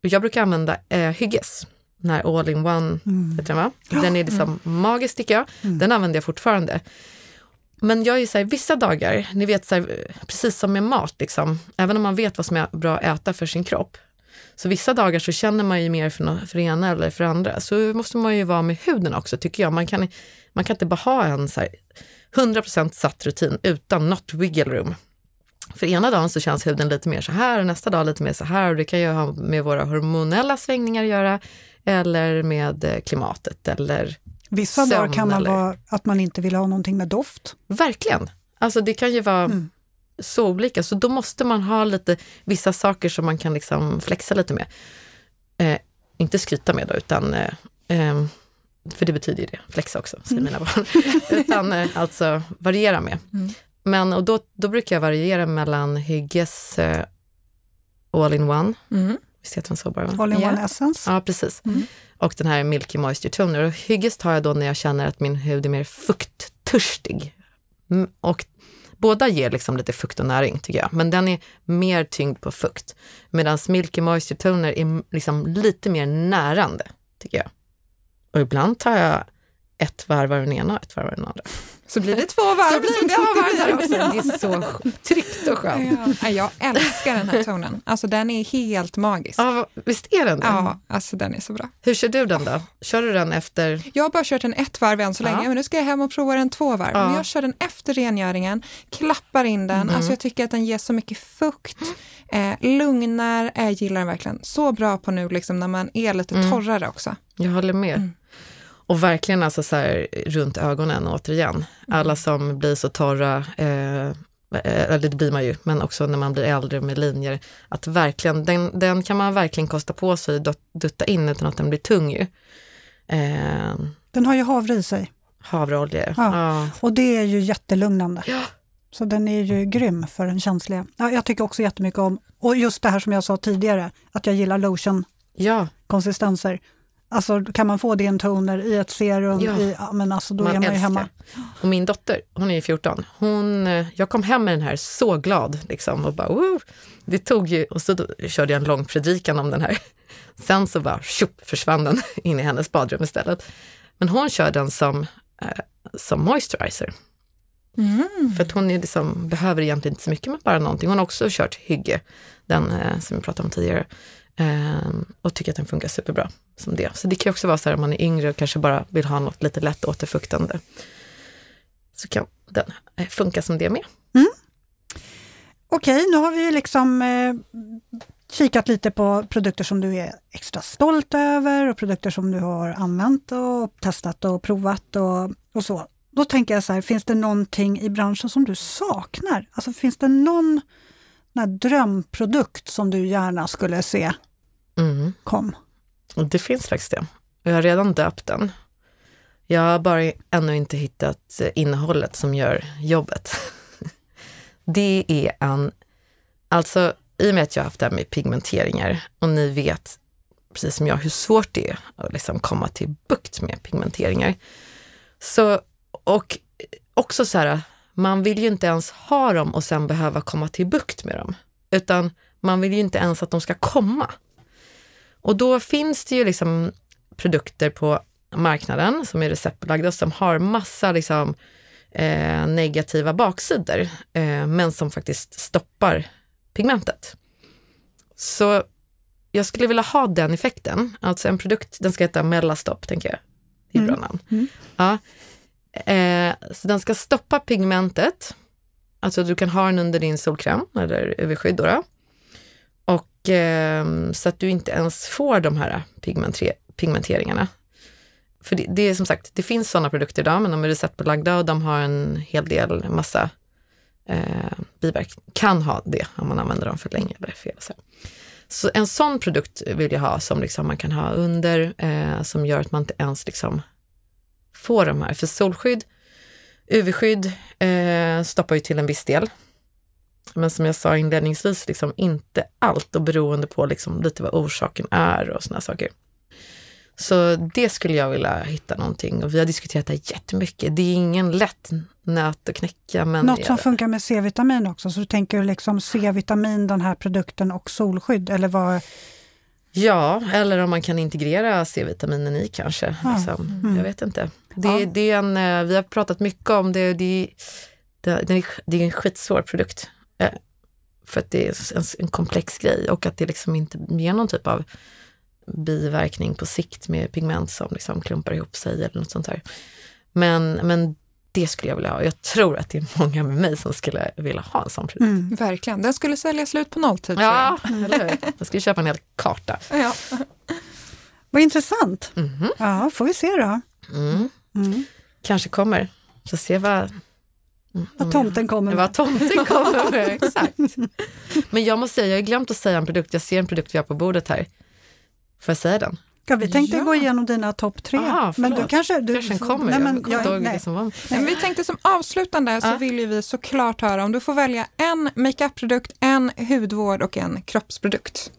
Jag brukar använda eh, Hygges, den här all-in-one, mm. den, va? den är liksom mm. magisk tycker jag. Mm. Den använder jag fortfarande. Men jag är så här, vissa dagar, ni vet så här, precis som med mat, liksom, även om man vet vad som är bra att äta för sin kropp, så vissa dagar så känner man ju mer för, no för ena eller för det andra. Så måste man ju vara med huden också tycker jag. Man kan, man kan inte bara ha en så här 100% satt rutin utan not wiggle room. För ena dagen så känns huden lite mer så här och nästa dag lite mer så här och det kan ju ha med våra hormonella svängningar att göra eller med eh, klimatet eller Vissa dagar kan man eller... vara att man inte vill ha någonting med doft. Verkligen. Alltså det kan ju vara mm. så olika, så då måste man ha lite vissa saker som man kan liksom flexa lite med. Eh, inte skryta med då, utan eh, eh, för det betyder ju det, flexa också, säger mm. mina barn. utan eh, alltså variera med. Mm. Men och då, då brukar jag variera mellan Hygges eh, All-in-One, mm. visst heter den så bara? All-in-One yeah. Essence. Ja, precis. Mm. Och den här Milky Moisture Toner. Och Hygges tar jag då när jag känner att min hud är mer fukttörstig. Mm, och båda ger liksom lite fukt och näring tycker jag, men den är mer tyngd på fukt. Medan Milky Moisture Toner är liksom lite mer närande, tycker jag. Och ibland tar jag ett varv av den ena och ett varv av den andra. Så blir det två varv så blir det två varv där också. Det är så tryggt och skönt. Ja. Jag älskar den här tonen. Alltså den är helt magisk. Ja, visst är den det? Ja, alltså den är så bra. Hur kör du den då? Kör du den efter? Jag har bara kört den ett varv än så länge, ja. men nu ska jag hem och prova den två varv. Ja. Men jag kör den efter rengöringen, klappar in den. Mm. Alltså jag tycker att den ger så mycket fukt, eh, lugnar, jag gillar den verkligen. Så bra på nu liksom när man är lite mm. torrare också. Jag håller med. Mm. Och verkligen alltså så här, runt ögonen återigen. Mm. Alla som blir så torra, eh, eller det blir man ju, men också när man blir äldre med linjer, att verkligen, den, den kan man verkligen kosta på sig att dutta in utan att den blir tung ju. Eh, den har ju havre i sig. Havreolja, ja. ja. Och det är ju jättelugnande. Ja. Så den är ju grym för den känsliga. Ja, jag tycker också jättemycket om, och just det här som jag sa tidigare, att jag gillar lotion ja. Alltså kan man få det i en toner i ett serum, ja. i, ja, men alltså då man är man älskar. ju hemma. Och min dotter, hon är ju 14, hon, eh, jag kom hem med den här så glad liksom och bara Woo! Det tog ju, och så körde jag en lång predikan om den här. Sen så bara tjup, försvann den in i hennes badrum istället. Men hon kör den som, eh, som moisturizer. Mm. För att hon är liksom, behöver egentligen inte så mycket, men bara någonting. Hon har också kört Hygge, den eh, som vi pratade om tidigare. Ehm, och tycker att den funkar superbra som det. Så det kan också vara så här om man är yngre och kanske bara vill ha något lite lätt återfuktande. Så kan den eh, funka som det med. Mm. Okej, nu har vi liksom eh, kikat lite på produkter som du är extra stolt över och produkter som du har använt och testat och provat och, och så. Då tänker jag så här, finns det någonting i branschen som du saknar? Alltså finns det någon drömprodukt som du gärna skulle se mm. kom? Det finns faktiskt det. Jag har redan döpt den. Jag har bara ännu inte hittat innehållet som gör jobbet. Det är en, alltså i och med att jag har haft det här med pigmenteringar och ni vet precis som jag hur svårt det är att liksom komma till bukt med pigmenteringar. Så, och också så här, man vill ju inte ens ha dem och sen behöva komma till bukt med dem, utan man vill ju inte ens att de ska komma. Och då finns det ju liksom produkter på marknaden som är receptbelagda som har massa liksom, eh, negativa baksidor, eh, men som faktiskt stoppar pigmentet. Så jag skulle vilja ha den effekten, alltså en produkt, den ska heta Mellastopp, tänker jag. Det är mm. bra namn. Mm. Ja. Eh, så den ska stoppa pigmentet Alltså du kan ha den under din solkräm eller UV-skydd. Då, då. Och, eh, så att du inte ens får de här pigmenteringarna. För det, det, är som sagt, det finns sådana produkter idag, men de är receptbelagda och de har en hel del massa eh, biverkningar. Kan ha det om man använder dem för länge eller fel. Så. så en sån produkt vill jag ha som liksom man kan ha under, eh, som gör att man inte ens liksom får de här. För solskydd, UV-skydd eh, stoppar ju till en viss del. Men som jag sa inledningsvis, liksom inte allt och beroende på liksom lite vad orsaken är och sådana saker. Så det skulle jag vilja hitta någonting och vi har diskuterat det jättemycket. Det är ingen lätt nöt att knäcka. Men Något som funkar med C-vitamin också, så du tänker liksom C-vitamin, den här produkten och solskydd eller vad? Ja, eller om man kan integrera C-vitaminen i kanske. Ja. Liksom. Mm. Jag vet inte. Det, ja. det är en, eh, vi har pratat mycket om det, det, det, det är en skitsvår produkt. Eh, för att det är en, en komplex grej och att det liksom inte ger någon typ av biverkning på sikt med pigment som liksom klumpar ihop sig eller något sånt där. Men, men det skulle jag vilja ha. Jag tror att det är många med mig som skulle vilja ha en sån produkt. Mm, verkligen. Den skulle sälja slut på nolltid. Ja, eller hur? Jag skulle köpa en hel karta. Ja. Vad intressant. Mm -hmm. Ja, får vi se då. Mm. Mm. Kanske kommer. Så se vad vad tomten kommer med. Vad tomten kommer med, exakt. Men jag måste säga, jag har glömt att säga en produkt. Jag ser en produkt vi har på bordet här. Får jag säga den? Ja, vi tänkte ja. gå igenom dina topp tre. Aha, men du kanske... Du, kanske kommer, nej, men, jag, jag, nej. nej. Men vi tänkte som avslutande så vill vi såklart höra om du får välja en makeup-produkt, en hudvård och en kroppsprodukt.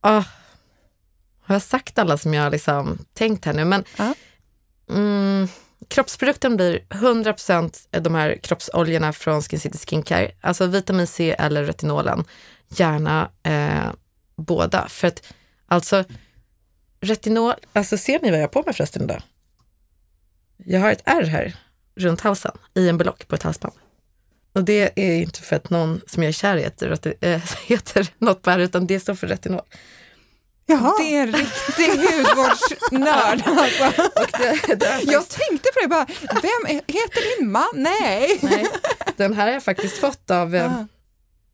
Ah. Har jag sagt alla som jag liksom tänkt här nu? Men mm, kroppsprodukten blir 100% de här kroppsoljorna från Skin City Skincare, alltså vitamin C eller retinolen. Gärna eh, båda. För att alltså retinol, alltså ser ni vad jag har på mig förresten idag? Jag har ett R här runt halsen i en block på ett halsband. Och det är inte för att någon som jag är kär i heter, äh, heter något på R, utan det står för retinol. Jaha. Det är en riktig hudvårdsnörd. Alltså. Det, det faktiskt... Jag tänkte på det, bara, vem heter din man? Nej. Nej. Den här har jag faktiskt fått av ah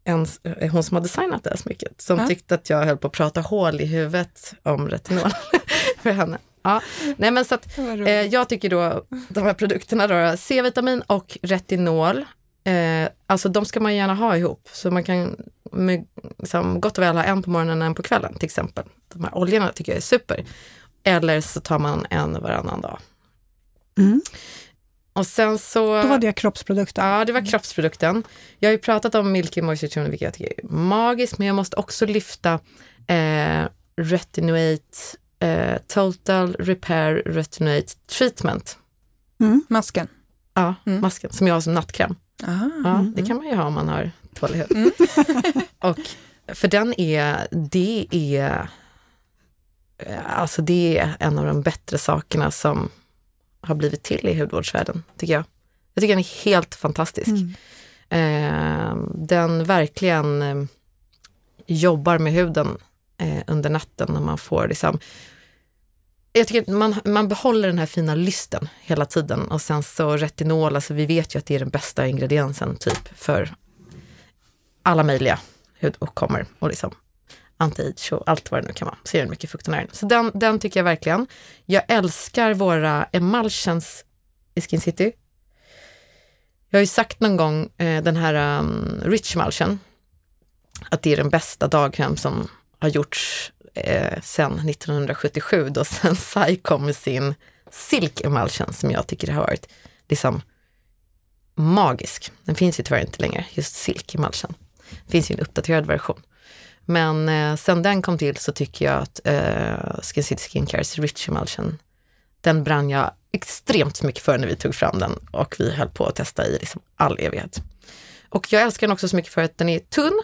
en, eh, hon som har designat det här smycket, som ja. tyckte att jag höll på att prata hål i huvudet om retinol för henne. Ja. Nej, men så att, eh, jag tycker då de här produkterna då, C-vitamin och retinol, eh, alltså de ska man gärna ha ihop. Så man kan med, liksom, gott och väl ha en på morgonen och en på kvällen till exempel. De här oljorna tycker jag är super. Eller så tar man en varannan dag. Mm. Och sen så... Då var det kroppsprodukten? Ja, det var kroppsprodukten. Jag har ju pratat om Milky Moisture Tune, vilket jag tycker är magiskt, men jag måste också lyfta eh, Retinoate eh, Total Repair Retinoate Treatment. Mm. Masken? Ja, mm. masken som jag har som nattkräm. Aha, ja, mm. Det kan man ju ha om man har tålig hud. Mm. och för den är, det är, eh, alltså det är en av de bättre sakerna som har blivit till i hudvårdsvärlden, tycker jag. Jag tycker den är helt fantastisk. Mm. Eh, den verkligen eh, jobbar med huden eh, under natten och man får liksom jag tycker man, man behåller den här fina lysten hela tiden och sen så retinol, alltså vi vet ju att det är den bästa ingrediensen typ för alla möjliga hudåkommor och liksom anti-age och allt vad det nu kan vara. Så är mycket fukt. Så den, den tycker jag verkligen. Jag älskar våra emulsions i Skin City. Jag har ju sagt någon gång eh, den här um, Rich Emulsion, att det är den bästa dagkräm som har gjorts eh, sen 1977 då Sensai kom med sin Silk Emulsion som jag tycker har varit liksom magisk. Den finns ju tyvärr inte längre, just Silk Emulsion. Det finns ju en uppdaterad version. Men eh, sen den kom till så tycker jag att eh, Skin City Skincares Rich Emulsion, den brann jag extremt mycket för när vi tog fram den och vi höll på att testa i liksom all evighet. Och jag älskar den också så mycket för att den är tunn,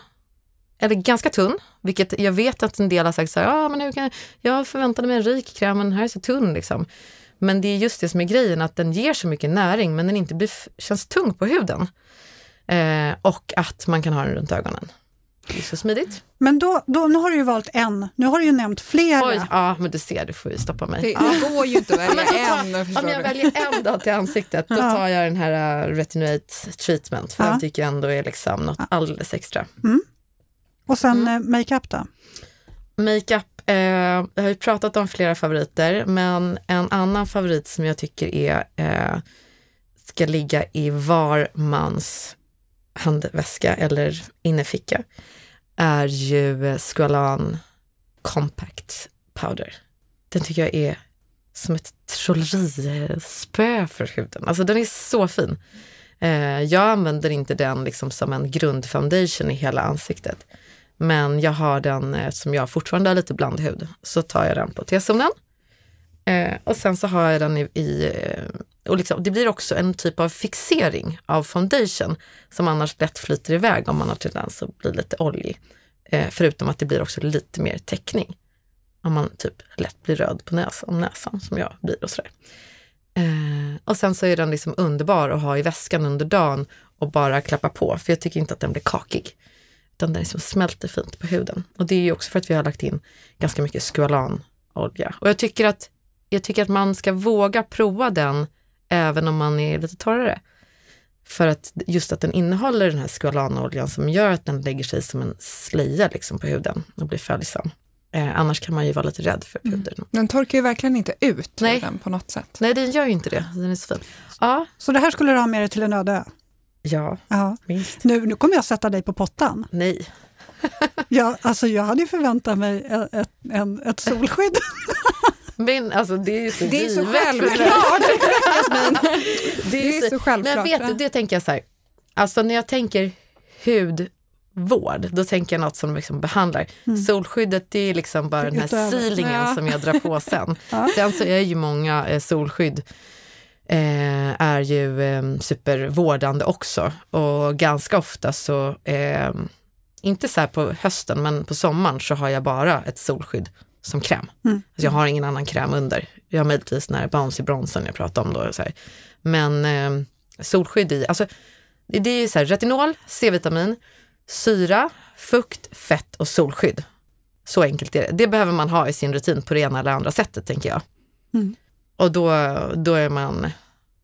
eller ganska tunn, vilket jag vet att en del har sagt så här, ah, men hur kan, jag förväntade mig en rik kräm, men den här är så tunn liksom. Men det är just det som är grejen, att den ger så mycket näring men den inte blir, känns tung på huden. Eh, och att man kan ha den runt ögonen. Det är så smidigt. Men då, då, nu har du ju valt en, nu har du ju nämnt flera. Oj, ja, men du ser, du får ju stoppa mig. Det, ja. går ju inte att välja tar, en. Om jag väljer en dag till ansiktet, då tar jag den här uh, Retinate treatment, för ja. den tycker jag ändå är liksom något alldeles extra. Mm. Och sen mm. makeup då? Makeup, eh, jag har ju pratat om flera favoriter, men en annan favorit som jag tycker är, eh, ska ligga i var mans handväska eller innerficka är ju Squalan Compact Powder. Den tycker jag är som ett trollerispö för huden. Alltså den är så fin. Eh, jag använder inte den liksom som en grundfoundation i hela ansiktet. Men jag har den, eh, eftersom jag fortfarande har lite blandhud, så tar jag den på T-zonen. Eh, och sen så har jag den i, i eh, och liksom, det blir också en typ av fixering av foundation som annars lätt flyter iväg om man har tendens att bli lite oljig. Eh, förutom att det blir också lite mer täckning. Om man typ lätt blir röd på näsan, näsan som jag blir och sådär. Eh, och sen så är den liksom underbar att ha i väskan under dagen och bara klappa på, för jag tycker inte att den blir kakig. Den liksom smälter fint på huden. Och det är ju också för att vi har lagt in ganska mycket squalanolja. Och jag tycker att, jag tycker att man ska våga prova den även om man är lite torrare. För att just att den innehåller den här squalanoljan som gör att den lägger sig som en slöja liksom på huden och blir följsam. Eh, annars kan man ju vara lite rädd för puder. Mm. Den torkar ju verkligen inte ut Nej. huden på något sätt. Nej, den gör ju inte det. Den är så fin. Ja. Så det här skulle du ha med dig till en öde ö? Ja, ja. minst. Nu, nu kommer jag sätta dig på pottan. Nej. ja, alltså jag hade förväntat mig ett, ett, en, ett solskydd. Men alltså det är ju så Det är så självklart, Det är så, så självklart. Men vet du, det tänker jag så här, alltså när jag tänker hudvård, då tänker jag något som liksom behandlar. Mm. Solskyddet det är liksom bara den här sealingen ja. som jag drar på sen. ja. Sen så är ju många eh, solskydd eh, är ju eh, supervårdande också och ganska ofta så, eh, inte så här på hösten men på sommaren så har jag bara ett solskydd som kräm. Mm. Alltså jag har ingen annan kräm under. Jag har möjligtvis den här bouncy bronsen jag pratade om då. Så här. Men eh, solskydd i, alltså det är ju så här, retinol, C-vitamin, syra, fukt, fett och solskydd. Så enkelt är det. Det behöver man ha i sin rutin på det ena eller andra sättet tänker jag. Mm. Och då, då är man,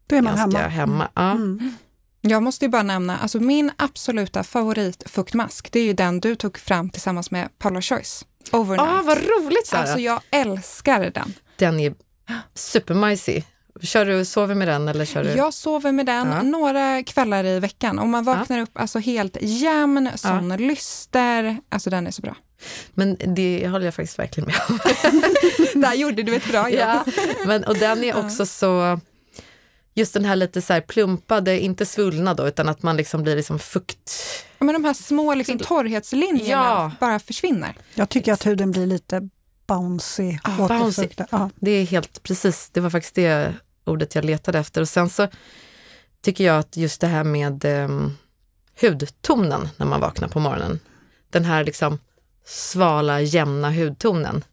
då är man ganska hemma. hemma. Ja. Mm. Jag måste ju bara nämna, alltså min absoluta favoritfuktmask, det är ju den du tog fram tillsammans med Paula Choice. Overnight. Ah, vad roligt Sara! Alltså jag älskar den. Den är supermajsig. Kör du, sover med den eller kör du? Jag sover med den ja. några kvällar i veckan och man vaknar ja. upp alltså helt jämn, sån ja. lyster. Alltså den är så bra. Men det håller jag faktiskt verkligen med om. Där gjorde du ett bra jobb. Ja, men, och den är också så, just den här lite så här plumpade, inte svullna då, utan att man liksom blir liksom fukt... men de här små liksom torrhetslinjerna ja. bara försvinner. Jag tycker att huden blir lite bouncy. Ah, bouncy. Ah. Det är helt precis, det var faktiskt det ordet jag letade efter. Och sen så tycker jag att just det här med um, hudtonen när man vaknar på morgonen. Den här liksom svala, jämna hudtonen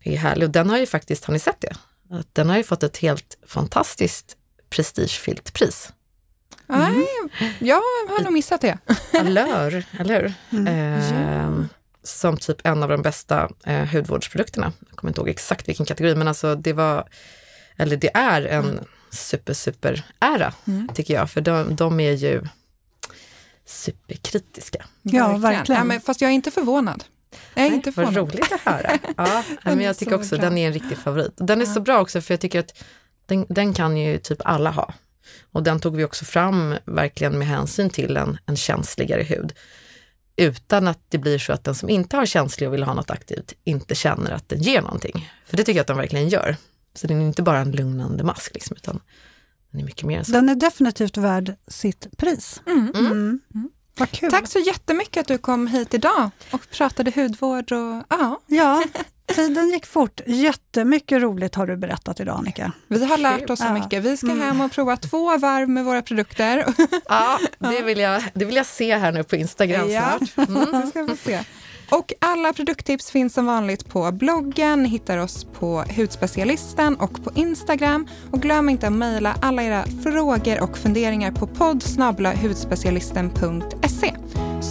är härlig. Och den har ju faktiskt, har ni sett det? Att den har ju fått ett helt fantastiskt prestigefyllt pris. Nej, mm. jag har nog missat det. Allure, eller hur? Mm. Eh, som typ en av de bästa eh, hudvårdsprodukterna. Jag kommer inte ihåg exakt vilken kategori, men alltså det var, eller det är en mm. super, super ära, mm. tycker jag, för de, de är ju superkritiska. Ja, verkligen. verkligen. Ja, men, fast jag är inte förvånad. Jag är Nej, inte förvånad. Vad roligt att höra. Ja, men jag tycker också bra. den är en riktig favorit. Den är ja. så bra också, för jag tycker att den, den kan ju typ alla ha. Och den tog vi också fram verkligen med hänsyn till en, en känsligare hud utan att det blir så att den som inte har känslig och vill ha något aktivt inte känner att den ger någonting. För det tycker jag att den verkligen gör. Så den är inte bara en lugnande mask, liksom, utan den är mycket mer än så. Den är definitivt värd sitt pris. Mm. Mm. Mm. Vad kul. Tack så jättemycket att du kom hit idag och pratade hudvård. Och, ja. ja, tiden gick fort. Jättemycket roligt har du berättat idag Annika. Vi har lärt oss så mycket. Vi ska mm. hem och prova två varv med våra produkter. Ja, det vill jag, det vill jag se här nu på Instagram ja. snart. Mm. Det ska vi se. Och alla produkttips finns som vanligt på bloggen, Ni hittar oss på Hudspecialisten och på Instagram. Och glöm inte att mejla alla era frågor och funderingar på podd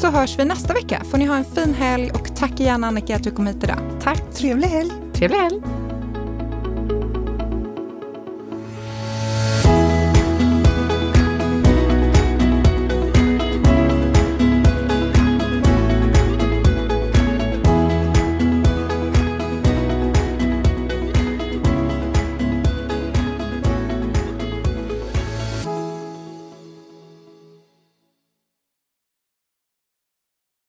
så hörs vi nästa vecka. Får ni ha en fin helg och tack igen Annika att du kom hit idag. Tack. Trevlig helg. Trevlig helg.